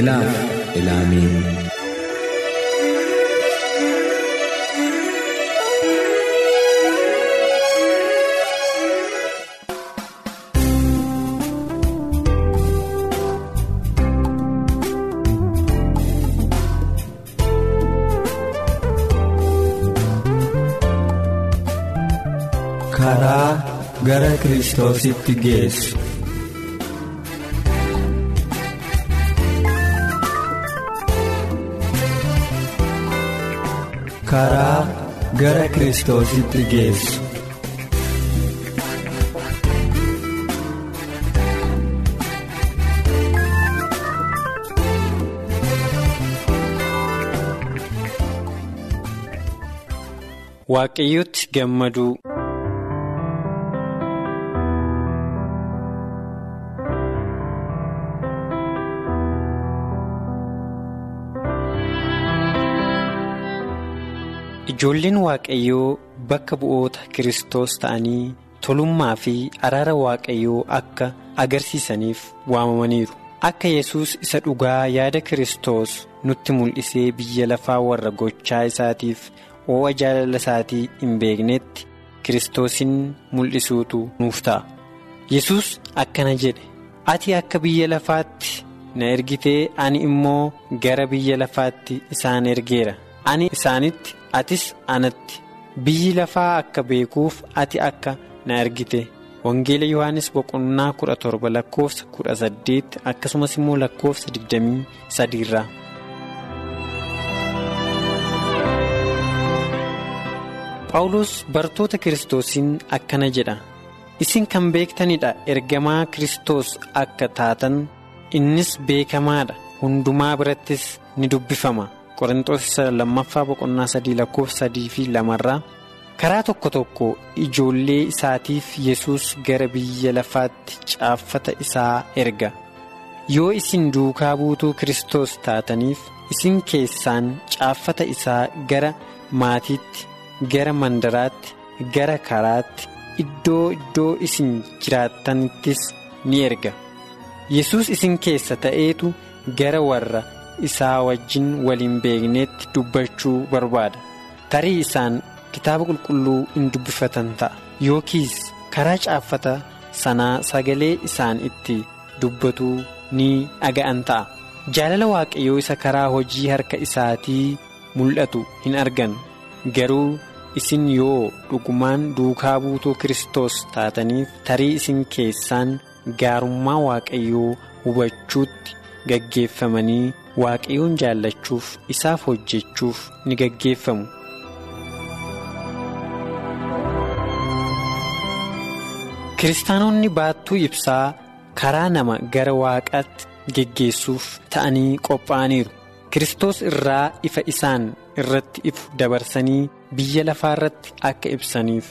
Ilaaf ilaamee karaa gara kiristoositti geessu. Karaa gara kiristoositti geessu. waaqayyotti gammaduu ijoolleen waaqayyoo bakka bu'oota Kiristoos ta'anii tolummaa fi araara waaqayyoo akka agarsiisaniif waamamaniiru akka yesus isa dhugaa yaada Kiristoos nutti mul'isee biyya lafaa warra gochaa isaatiif oo'a jaalala isaatii hin beeknetti Kiristoosin mul'isuutu nuuf ta'a. yesus akkana jedhe ati akka biyya lafaatti na ergitee ani immoo gara biyya lafaatti isaan ergeera ani isaanitti. atis anatti biyyi lafaa akka beekuuf ati akka na ergite wangeela yohannis boqonnaa kudha torba lakkoofsa kudha saddeet akkasumas immoo lakkoofsa digdamii sadiirraa. Phaawulos bartoota kiristoosiin akkana jedha isin kan beektanidha ergamaa kiristoos akka taatan innis beekamaadha hundumaa birattis ni dubbifama. Qorintoos lammaffaa boqonnaa sadii lakkoofsa sadii fi lamarraa karaa tokko tokko ijoollee isaatiif yesus gara biyya lafaatti caaffata isaa erga yoo isin duukaa buutuu Kiristoos taataniif isin keessaan caaffata isaa gara maatiitti gara mandaraatti gara karaatti iddoo iddoo isin jiraattanittis ni erga yesus isin keessa ta'eetu gara warra. Isaa wajjin waliin beekneetti dubbachuu barbaada. Tarii isaan kitaaba qulqulluu hin dubbifatan ta'a. Yookiis karaa caaffata sanaa sagalee isaan itti dubbatuu ni dhaga'an ta'a. Jaalala waaqayyoo isa karaa hojii harka isaatii mul'atu hin argan. Garuu isin yoo dhugumaan duukaa buutuu Kiristoos taataniif tarii isin keessaan gaarummaa waaqayyoo hubachuutti gaggeeffamanii. Waaqayyoon jaallachuuf isaaf hojjechuuf ni gaggeeffamu. kiristaanonni baattuu ibsaa karaa nama gara waaqaatti geggeessuuf ta'anii qophaa'aniiru kiristoos irraa ifa isaan irratti ifu dabarsanii biyya lafaa irratti akka ibsaniif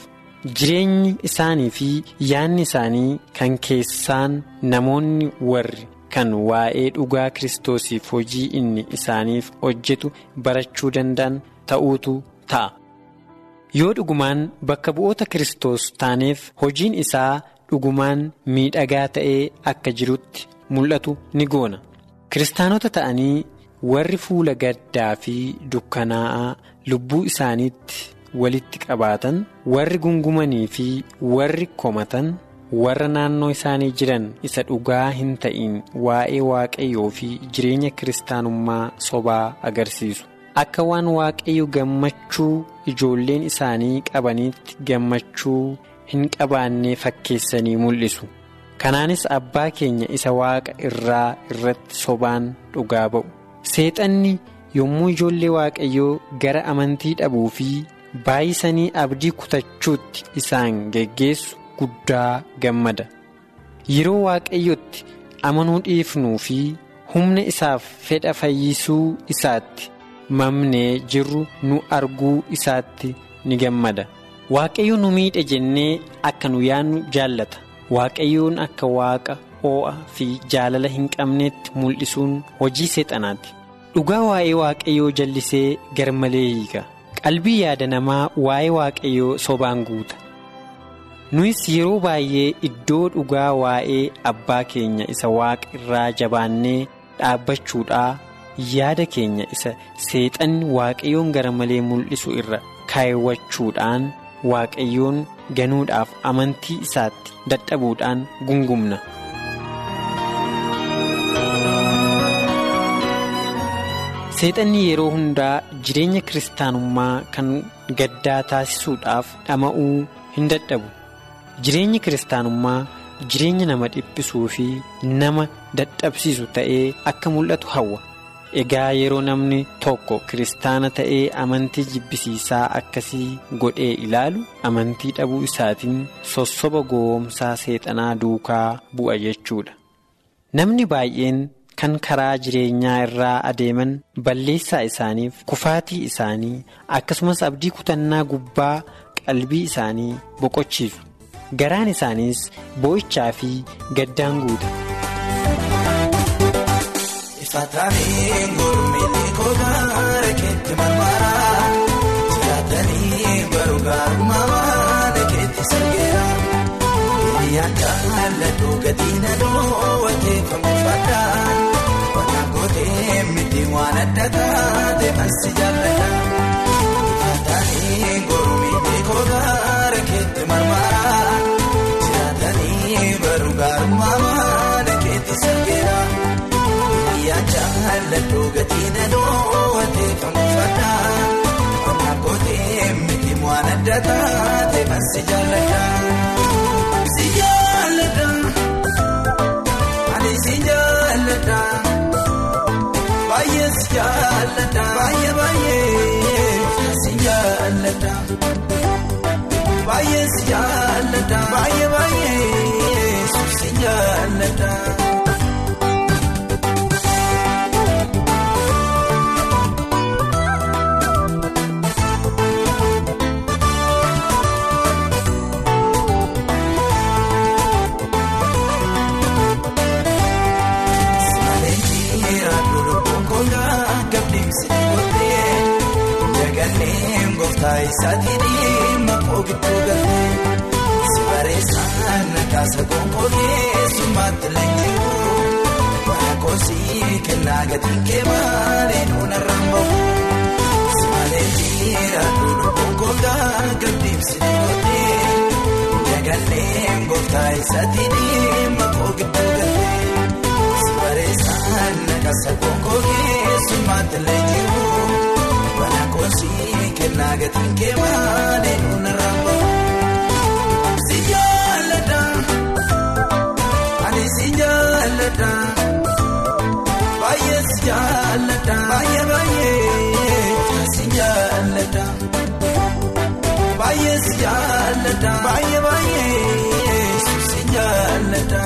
jireenyi isaanii fi yaanni isaanii kan keessaan namoonni warri. Kan waa'ee dhugaa kiristoosiif hojii inni isaaniif hojjetu barachuu danda'an ta'uutu ta'a. Yoo dhugumaan bakka bu'oota Kiristoos taaneef hojiin isaa dhugumaan miidhagaa ta'ee akka jirutti mul'atu ni goona. Kiristaanota ta'anii warri fuula gaddaa fi dukkanaa'aa lubbuu isaaniitti walitti qabaatan warri gungumanii fi warri komatan. Warra naannoo isaanii jiran isa dhugaa hin ta'in waa'ee waaqayyoo fi jireenya kiristaanummaa sobaa agarsiisu. Akka waan waaqayyo gammachuu ijoolleen isaanii qabaniitti gammachuu hin qabaanne fakkeessanii mul'isu. Kanaanis abbaa keenya isa waaqa irraa irratti sobaan dhugaa ba'u. Seexanni yommuu ijoollee waaqayyoo gara amantii dhabuu fi baay'isanii abdii kutachuutti isaan geggeessu guddaa gammada yeroo waaqayyotti amanuu dhiifnuu fi humna isaaf fedha fayyisuu isaatti mamnee jirru nu arguu isaatti ni gammada. Waaqayyo nu miidhe jennee akka nu yaadnu jaallata. Waaqayyoon akka waaqa oo'a fi jaalala hin qabneetti mul'isuun hojii seexanaati. Dhugaa waa'ee waaqayyoo jallisee garmalee hiika. Qalbii yaada namaa waa'ee waaqayyoo sobaan guuta. Nuyis yeroo baay'ee iddoo dhugaa waa'ee abbaa keenya isa waaqa irraa jabaannee dhaabbachuudhaa yaada keenya isa seexanni waaqayyoon garmalee mul'isu irra kaawwachuudhaan waaqayyoon ganuudhaaf amantii isaatti dadhabuudhaan gungumna. Seexanni yeroo hundaa jireenya kiristaanummaa kan gaddaa taasisuudhaaf dhama'uu hin dadhabu. Jireenyi kiristaanummaa jireenya nama dhiphisuu fi nama dadhabsiisu ta'ee akka mul'atu hawwa. Egaa yeroo namni tokko kiristaana ta'ee amantii jibbisiisaa akkasii godhee ilaalu amantii dhabuu isaatiin sossoba gowwoomsaa seexanaa duukaa bu'a jechuudha. Namni baay'een kan karaa jireenyaa irraa adeeman balleessaa isaaniif kufaatii isaanii akkasumas abdii kutannaa gubbaa qalbii isaanii boqochiisu. Garaan isaaniis boo'ichaa fi gaddaan guuta. Waan adda taate mansi jaalladha. Saatanii gurmii kogaara keetti marmaraa jiraatanii garuu gaarummaa waan keetti sirgeera. Jaalladhu gatiin aduu wateeffamu fadhaa waan gootee miti waan adda taate mansi jaalladha. Isaatii dhimma kookituu galtee si bareessaan kaasa konkoolee sumaatti leenji'uu waan koosii kennaa gatiin kee maalee nuuna rambamu si malee jiraa duudhu konkolaa gaddiibsi gootee jagalee gooftaa isaatii dhimma kookituu galtee si bareessaan kaasa konkoolee sumaatti leenji'uu. Koosii kennaa gatiin kee maalee nuuna rambamu si jaalladha ani si jaalladha baay'ee si jaalladha baay'ee baay'ee si jaalladha baay'ee si jaalladha baay'ee baay'ee si jaalladha.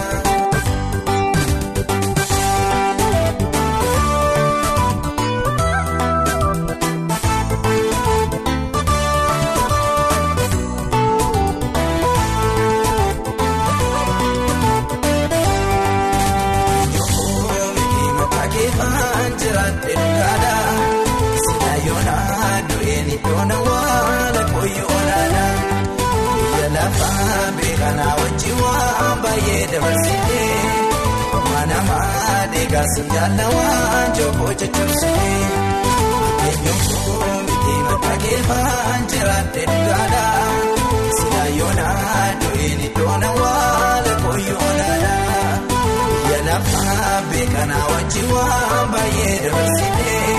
Wajjin waan baay'ee dabarsitee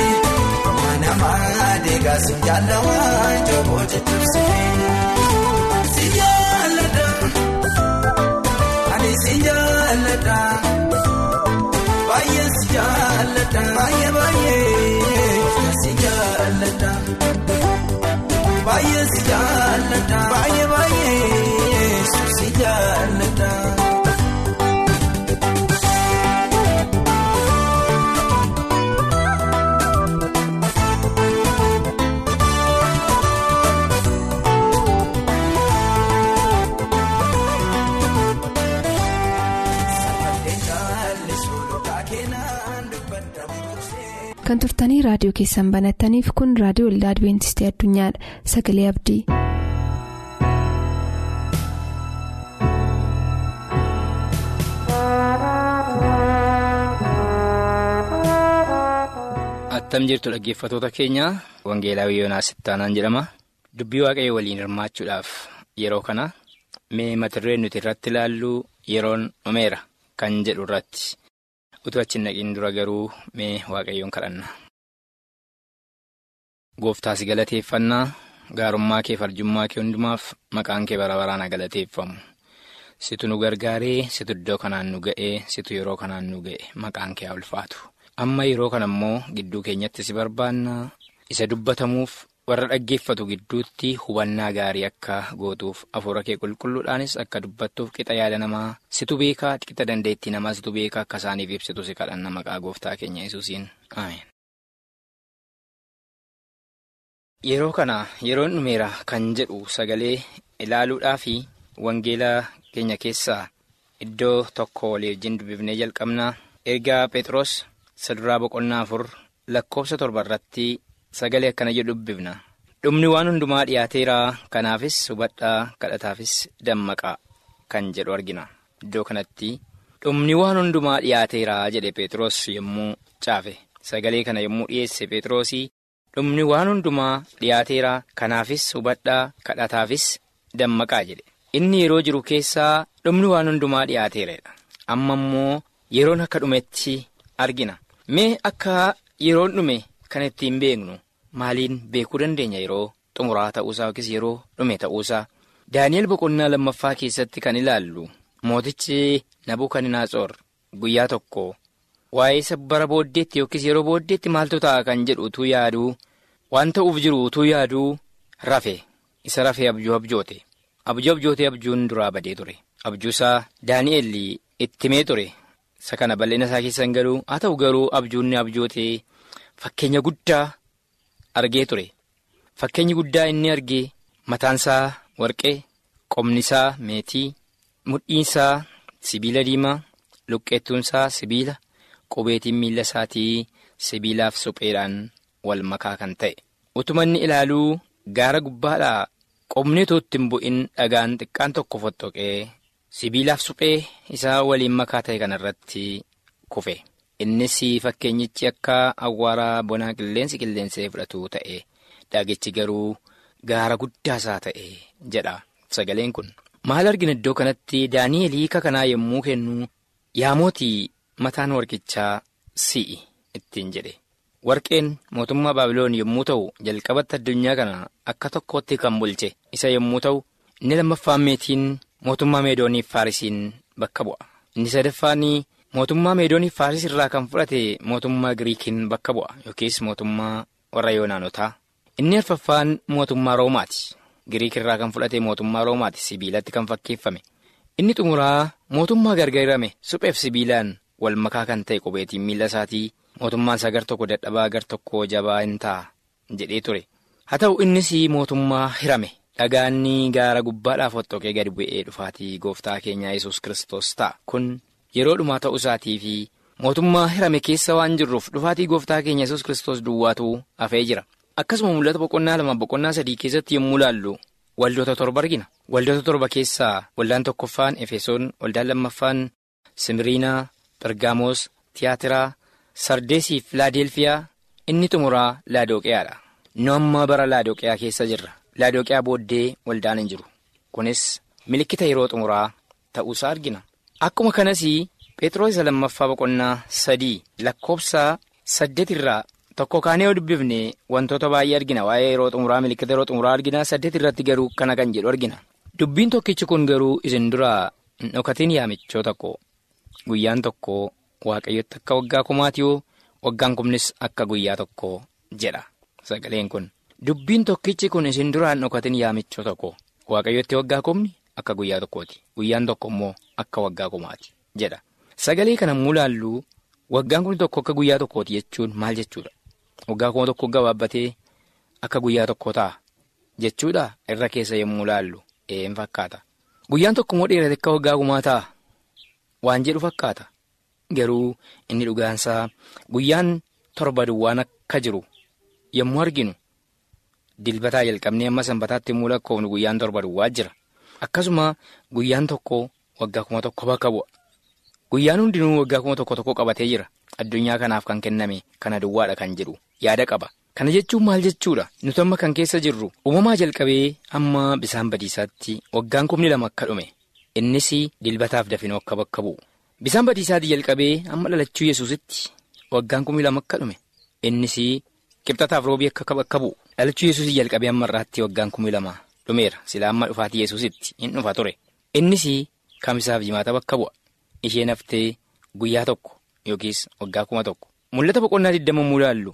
manamaa deegaasiin jaalawaan jooboo jajjabsee si jaalladha ani si jaalladha. Baay'ee si jaalladha baay'ee baay'ee si jaalladha baay'ee si jaalladha baay'ee baay'ee turtanii raadiyoo keessan banattaniif kun raadiyoo waldaa adibeentistii addunyaadha sagalee abdii. attam jirtu dhaggeeffatoota keenya wangeelaawii yoonaas ittaanaan jedhama dubbii waaqayyo waliin hirmaachuudhaaf yeroo kana mee matirreen nuti irratti ilaallu yeroon dhumeera kan jedhu irratti utuu achi naqiin dura garuu mee waaqayyoon kadhanna. Gooftaas galateeffannaa gaarummaa kee farjummaa kee hundumaaf maqaan kee bara baraan galateeffamu. Situ nu gargaaree situ iddoo kanaan nu ga'ee situ yeroo kanaan nu ga'e maqaan kee haa ulfaatu. amma yeroo kana immoo gidduu keenyatti si barbaanna isa dubbatamuuf warra dhaggeeffatu gidduutti hubannaa gaarii akka gootuuf hafuura kee qulqulluudhaanis akka dubbattuuf qixa yaada namaa. Situ beekaa qixa dandeettii namaa situ beekaa akka isaaniif ibsitu si kadhanna maqaa gooftaa keenya yesuusiin yeroo kana yeroon dhumeera kan jedhu sagalee ilaaluudhaa fi wangeela keenya keessaa iddoo tokko walii wajjin dubbifnee jalqabna. Ergaa phexros. saduraa boqonnaa afur lakkoofsa torba irratti sagalee akkana jedhu dubbifna dhumni waan hundumaa dhiyaateera kanaafis hubadhaa kadhataafis dammaqaa kan jedhu argina. Iddoo kanatti dhumni waan hundumaa dhiyaateera jedhe phexros yommuu caafe. Sagalee kana yommuu dhiyeesse phexrosii dhumni waan hundumaa dhiyaateera kanaafis hubadhaa kadhataafis dammaqaa jedhe. Inni yeroo jiru keessaa dhumni waan hundumaa dhiyaateeradha amma immoo yeroon akka dhumetti argina. mee akka yeroon dhume kan ittiin beeknu maaliin beekuu dandeenya yeroo xumuraa ta'uusaa yookiis yeroo dhume ta'uusaa? Daani'el boqonnaa lammaffaa keessatti kan ilaallu mootichi nabukadnezar guyyaa tokko waa'ee isa bara booddeetti yookiis yeroo booddeetti maaltu ta'a kan jedhu utuu yaaduu? Waan ta'uuf jiru utuu yaaduu? Rafe. Isa rafee abjuu abjoote. Abjuu abjootee abjuun duraa badee ture. Abjuusaa daani'el ittimee ture. isa kana bal'ina isaa keessan galuu haa ta'u garuu abjuunni abjootee fakkeenya guddaa argee ture. Fakkeenyi guddaa inni argee mataansaa warqee qomnisaa meetii mudhiinsaa sibiila diimaa luqqeettuunsaa sibiila qubeetiin miila isaatii sibiilaaf supheedhaan wal makaa kan ta'e utuma inni ilaaluu gaara gubbaadhaa qomni utuu ittiin bu'in dhagaan xiqqaan tokko fottoqee. sibiilaaf suphee isaa waliin makaa ta'e kanarratti kufe innis fakkeenyichi akka awwaaraa bonaa qilleensi qilleensee fudhatu ta'e dhaagichi garuu gaara guddaasaa ta'e jedha sagaleen kun maal argina iddoo kanatti daani'el hiika kanaa yommuu kennu yaa mootii mataan warqichaa si'i ittiin jedhe. Warqeen mootummaa baabiloon yommuu ta'u jalqabatti addunyaa kana akka tokkootti kan bulche isa yommuu ta'u inni lammaffaan meetiin. mootummaa meedooniif faarisiin bakka bu'a. Inni sadaffaan mootummaa meedooniif faaris irraa kan fudhate mootummaa giriikiin bakka bu'a yookiis mootummaa warra yoonaanotaa. Inni arfaffaan mootummaa roomaati. Giriik irraa kan fudhate mootummaa roomaati sibiilatti kan fakkeeffame inni xumuraa mootummaa gargaarame supheef sibiilaan wal makaa kan ta'e qubeetiin miila isaatii mootummaan isaa gar tokko dadhabaa gar tokko jabaa hin ta'a jedhee ture. Haa ta'u innis mootummaa hirame. dhagaanni gaara gubbaadhaaf fottoqee gadi bu'ee dhufaatii gooftaa keenyaa yesus kristos ta'a. Kun yeroo dhumaa ta'uu isaatii fi mootummaa hirame keessa waan jirruuf dhufaatii gooftaa keenya yesus kristos duwwaatu hafee jira. Akkasuma mul'ata boqonnaa lama boqonnaa sadii keessatti yommuu laallu waldoota torba argina. Waldoota torba keessaa waldaan tokkoffaan efesoon waldaan lammaffaan simiriinaa bergaamoos tiyaatiraa sardeesii fi laadeelfiyaa inni xumuraa laadooqiyaadha nu amma bara laadooqiyaa keessa jirra. Laadooqiyaa booddee waldaan hin jiru. Kunis milikkita yeroo xumuraa ta'uusaa argina. Akkuma kanas phexros isa lammaffaa boqonnaa sadii lakkoofsa saddeet irraa tokko kaanee yoo dubbifne wantoota baay'ee argina. Waa'ee yeroo xumuraa milikkita yeroo xumuraa argina. Saddeet irratti garuu kana kan jedhu argina. Dubbiin tokkichi kun garuu isin duraa hin dhokatiin yaamichoo tokko guyyaan tokko waaqayyotti akka waggaa kumaatiyoo waggaan kumnis akka guyyaa tokko jedha. Sagaleen kun. Dubbiin tokkichi kun isin duraan dhokatin yaamichoo tokko? Waaqayyotti waggaa kumni akka guyyaa tokkooti. Guyyaan tokko immoo akka waggaa kumaati jedha. Sagalee kana yommuu laallu waggaan kun tokko akka guyyaa tokkooti jechuun maal jechuudha? Waggaa kuma tokko gabaabbatee akka guyyaa tokko ta'a jechuudha? Irra keessa yommuu laallu een fakkaata. Guyyaan tokko immoo dheerate akka waggaa kumaa ta'a waan jedhu fakkaata garuu inni dhugaansaa guyyaan torba duwwaan akka jiru yommuu arginu dilbataa jalqabnee amma sanbataatti immoo lakkoofnu guyyaan torba duwwaa jira. Akkasuma guyyaan tokko waggaa kuma tokko bakka bu'a. Guyyaan hundinuu waggaa kuma tokko tokko qabatee jira. Addunyaa kanaaf kan kenname kana duwwaadha kan jedhu yaada qaba. Kana jechuun maal jechuudha? Nuti amma kan keessa jirru uumamaa jalqabee amma bisaan badiisaatti waggaan kumni lama akka dhume. Innis dilbataaf dafinoo akka bakka bu'u. Bisaan badiisaatti jalqabee amma dhalachuu yesuusitti waggaan kumni lama akka dhume. Innis qibxataaf roobii akka bakka bu'u. Dhalachuu yesuusii jalqabee amma irraatti waggaan kumni lama dhumeera. Silaa amma dhufaatii yesuusitti hin dhufa ture. Innis kamisaaf jimaata bakka bu'a. Isheen haftee guyyaa tokko yookiis waggaa kuma tokko. Mul'ata boqonnaa digdama immoo ilaallu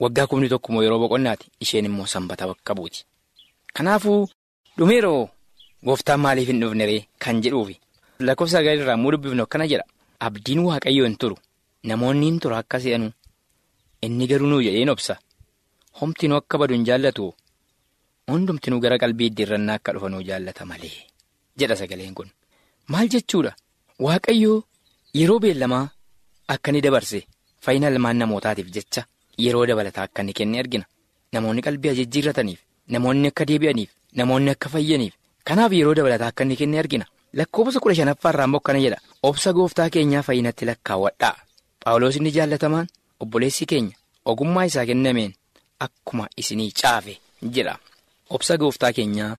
waggaa kumni tokko yeroo boqonnaati isheen immoo sanbata bakka buuti. Kanaafuu dhumeeroo gooftaan maaliif hin dhufneree kan jedhuufi. Lakkoofsa sagal irraa immoo dubbifnu akkana jedha. Abdiin waaqayyoo hin turu. Namoonni hin turu akka se'anu. Inni garuu nuu jedheen obsa. Homtinuu akka badu hin jaallatu. Hundumtinuu gara qalbii iddiirrannaa akka dhufanuu jaallata malee. Jedha sagaleen kun. Maal jechuudha? Waaqayyoo yeroo beellamaa akka ni dabarse fayyina ilmaan namootaatiif jecha yeroo dabalataa akka inni kenne argina. Namoonni qalbii jijjiirrataniif, namoonni akka deebi'aniif, namoonni akka fayyaniif. Kanaaf yeroo dabalataa akka inni kenne argina. Lakkoofsa kudha shanaffaa irraa immoo akkana jedha. Obsa gooftaa keenyaa fayyinatti lakkaawwadhaa. Phaawulos inni jaallatamaan obboleessi keenya ogummaa isaa kennameen akkuma isinii caafe jedha. Obsa gooftaa keenyaa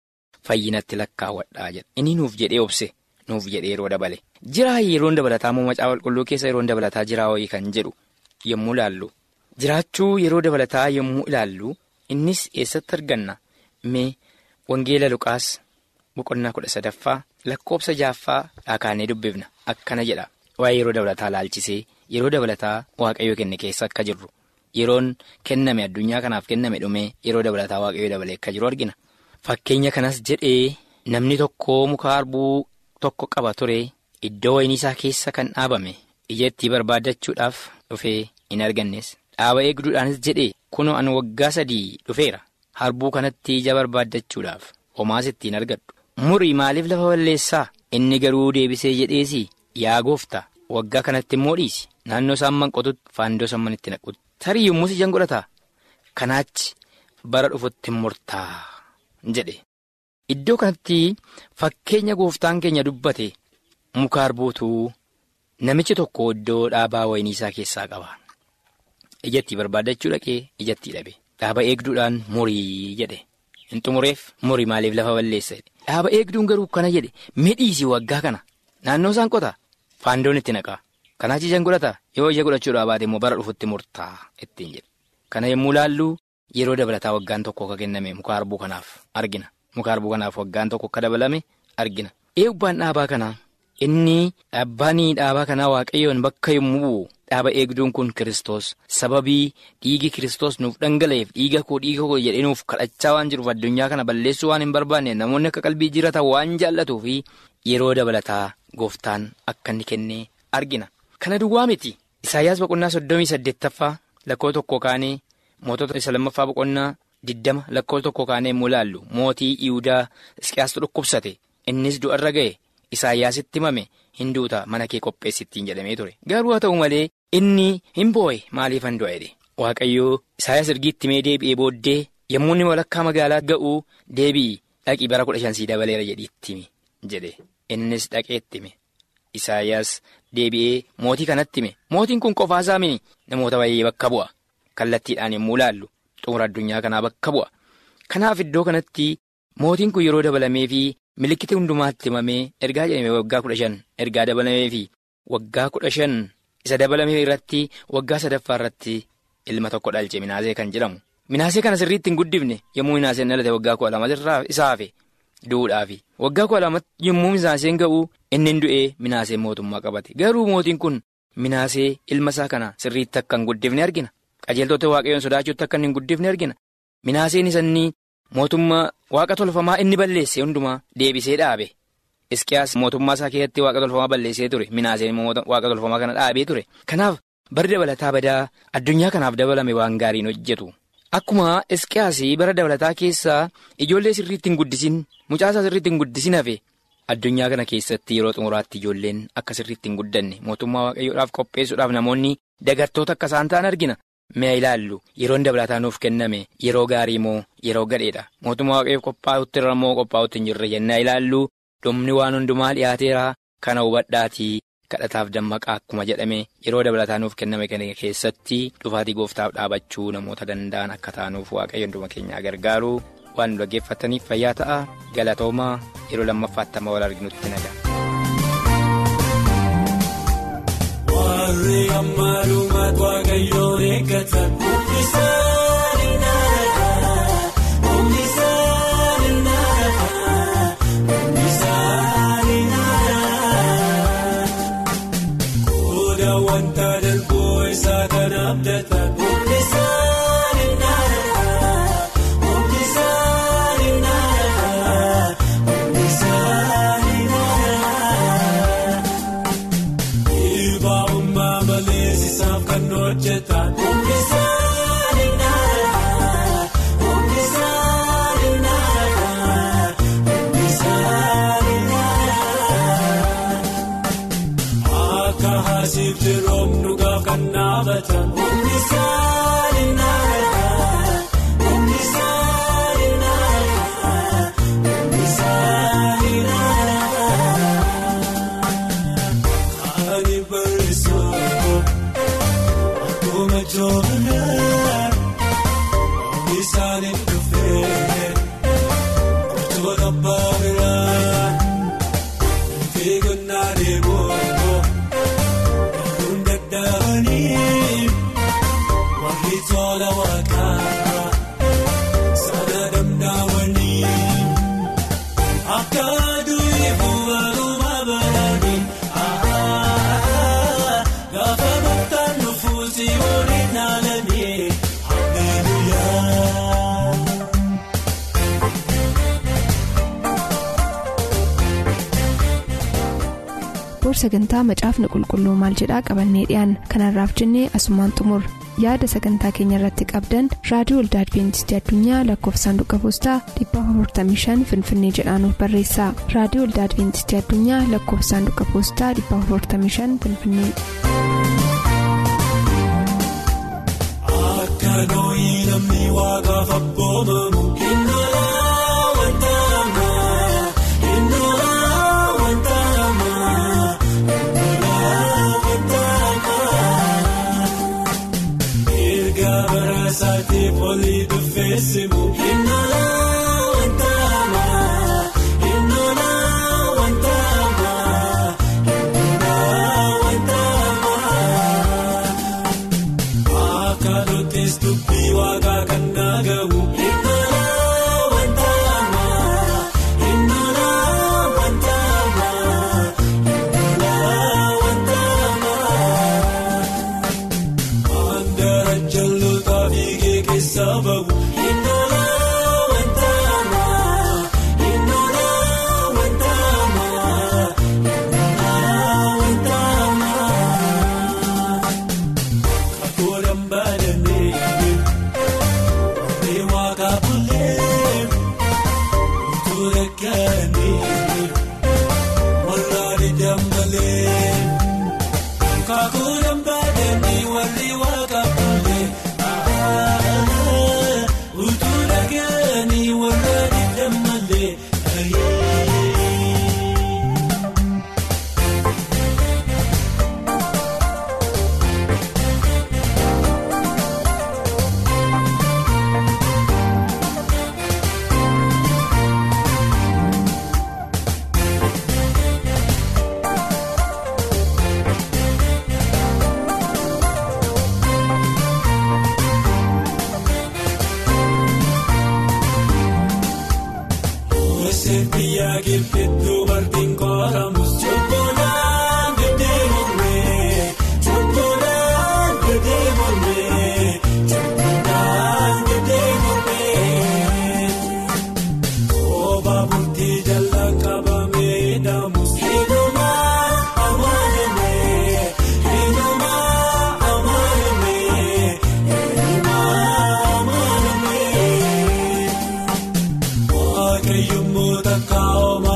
fayyinatti lakkaawwadhaa jedha. Inni nuuf jedhee obse. nuuf jedhee yeroo dabale jiraa yeroon dabalataa moo macaa qulqulluu keessa yeroon dabalataa jiraa wayii kan jedhu yommuu ilaallu jiraachuu yeroo dabalataa yommuu ilaallu innis eessatti arganna mee wangeela luqaas boqonnaa kudha sadaffaa lakkoofsa jaaffaa dhaakaanee dubbifna akkana jedha. Waa'ee yeroo dabalataa laalchisee yeroo dabalataa waaqayyoo kenne keessa akka jirru. Yeroon kenname addunyaa kanaaf kenname dhumee yeroo dabalataa waaqayyoo dabalee akka jiru argina. Fakkeenya kanas jedhee namni tokko muka harbuu. Tokko qaba ture iddoo wayinii isaa keessa kan dhaabame ija itti barbaaddachuudhaaf dhufee hin argannes. Dhaaba eegduudhaanis jedhee kunoo an waggaa sadii dhufeera. Harbuu kanatti ija barbaaddachuudhaaf homaas ittiin argadhu murii maaliif lafa balleessaa inni garuu deebisee jedheesii yaa gooftaa waggaa kanatti immoo dhiisi naannoo isaan manqotutti faandoo samman itti naqutti tarii yommus ijaan godhataa kanaachi bara dhufutti murtaa jedhe. Iddoo kanatti fakkeenya gooftaan keenya dubbate muka harbuutuu namichi tokko iddoo dhaabaa wayinii isaa keessaa qaba. Ijatti barbaaddachuu dhaqee ijatti dhabe. Dhaaba eegduudhaan murii jedhe. Hin xumureef murii maaliif lafa balleessa. Dhaaba eegduun garuu kana jedhe midhiisii waggaa kana naannoo isaan qotaa faandoon itti naqaa. Kanaaf ijaan godhata yoo ija godhachuudhaa baate immoo bara dhufutti murtaa ittiin jedhe. Kana yommuu laallu yeroo dabalataa waggaan tokko akka kenname muka harbuu kanaaf argina. Muka harbuu kanaaf waggaan tokko akka dabalame argina. Eegubbaan dhaabaa kanaa inni dhaabbaanii dhaabaa kanaa waaqayyoon bakka yommuu dhaaba eegduun kun Kiristoos sababii dhiigi Kiristoos nuuf dhangala'eef dhiiga koo dhiiga koo jedhee nuuf kadhachaa waan jiruuf addunyaa kana balleessuu waan hin barbaanne namoonni akka qalbii jiraatan waan jaallatuu fi yeroo dabalataa gooftaan akka inni kennee argina. Kana duwwaa miti. Isaayyaas boqonnaa soddomii saddeettaffaa lakkoo tokko kaanee mootota isa lammaffaa boqonnaa. Diddama lakkoo tokko kaanee immoo ilaallu mootii Iyyuudaa Isqiyaastu dhukkubsate innis du'arra ga'e Isaayyaasitti himame hin duuta mana kee qopheessittiin jedhamee ture. Garuu haa ta'u malee inni hin boo'e maaliifan du'a jedhe? Waaqayyoo Isaayyaas ergiitti mee deebi'ee booddee yommuu inni walakkaa magaalaa ga'uu deebi'i dhaqii bara kudha shansii dabaleera jedhiitti jedhe. Innis dhaqeetti hime. Isaayyaas deebi'ee mootii kanatti hime. Mootiin kun qofaasaa mini namoota baay'ee bakka bu'a. Kallattiidhaan yommuu ilaallu. xumura addunyaa kanaa bakka bu'a. Kanaaf iddoo kanatti mootiin kun yeroo dabalamee fi milikkiti hundumaatti himamee ergaa jedhamee waggaa kudha shan ergaa dabalamee fi waggaa kudha shan isa dabalamee irratti waggaa sadaffaa irratti ilma tokko dhalche minaasee kan jedhamu. Minaasee kana sirriitti hin guddifne yommuu minaaseen dhalate waggaa kudha lama isaa hafe du'uudhaafi. Waggaa kudha lama yommuu minaaseen ga'u inni du'ee minaaseen mootummaa qabate garuu mootiin kun minaasee ilma isaa kana sirriitti akka hin guddifne argina. qajeeltota waaqayyoon sodaachuutti akka hin guddifne argina minaaseen isanii mootummaa waaqa tolfamaa inni balleesse hundumaa deebisee dhaabe. Isqiyaas mootummaa isaa keessatti waaqa tolfamaa balleessee ture. Minaaseen waaqa tolfamaa kana dhaabee ture. Kanaaf bara dabalataa badaa addunyaa kanaaf dabalame waan gaariin hojjetu. Akkuma Isqiyaas bara dabalataa keessaa ijoollee sirriitti hin guddisin mucaasaa sirriitti hin guddisin hafe. Addunyaa kana keessatti yeroo xumuraatti ijoolleen akka sirriitti hin guddanne. Mootummaa waaqayyoodhaaf qopheessuudhaaf namoonni dagartoota akka isaan ta'an argina. Mi'a ilaallu yeroon dabalataa nuuf kenname yeroo gaarii moo yeroo gadheedha. Mootummaa waaqayyoo qophaa'utti irra moo qophaa'utti hin jirre jennaa ilaallu dhumni waan hundumaa dhiyaateera kana hubadhaatii kadhataaf dammaqaa akkuma jedhame. Yeroo dabalataa nuuf kenname kana keessatti dhufaatii gooftaaf dhaabachuu namoota danda'an akka taanuuf waaqayyo hunduma keenyaa gargaaru. Waan nu dhaggeeffataniif fayyaa ta'a. Galatoomaa yeroo lammaffaatti amma wal arginutti nagaa. Warri ammaadhumaat waaqayyoon eeggatan humnisaan akka haasiifti roobnu gaaf kan dhaabatan boor sagantaa macaafni qulqulluu maal jedhaa qabannee dhiyaan kanarraaf jennee asumaan xumur. Yaada sagantaa keenya irratti qabdan raadiyoo waldaa adibeentistii addunyaa lakkoofsa saanduqa poostaa 455 finfinnee jedhaanuf barreessa. Raadiyoo waldaa adibeentistii addunyaa lakkoofsa saanduqa poostaa 455 finfinnee. Olii kau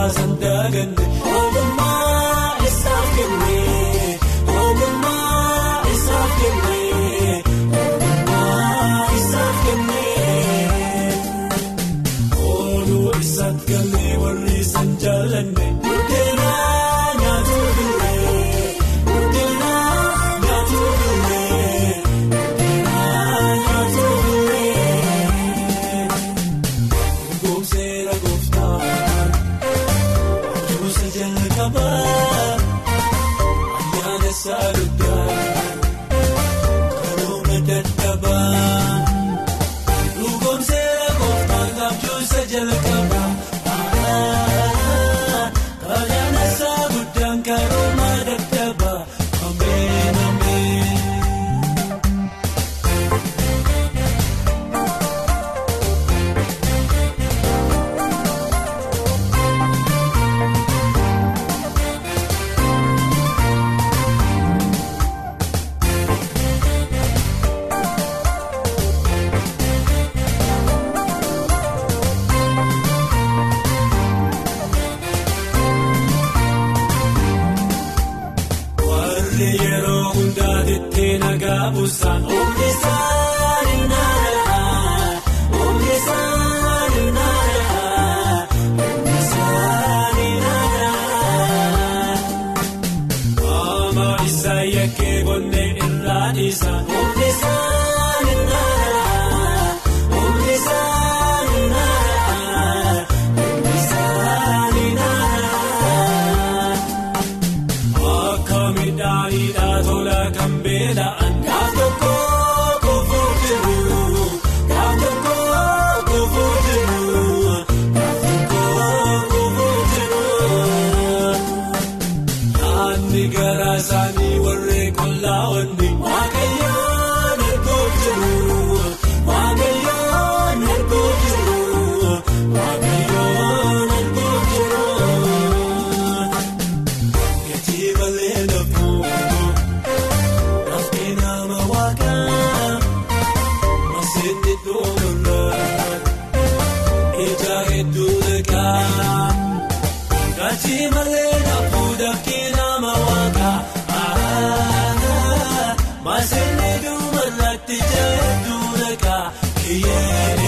maseetti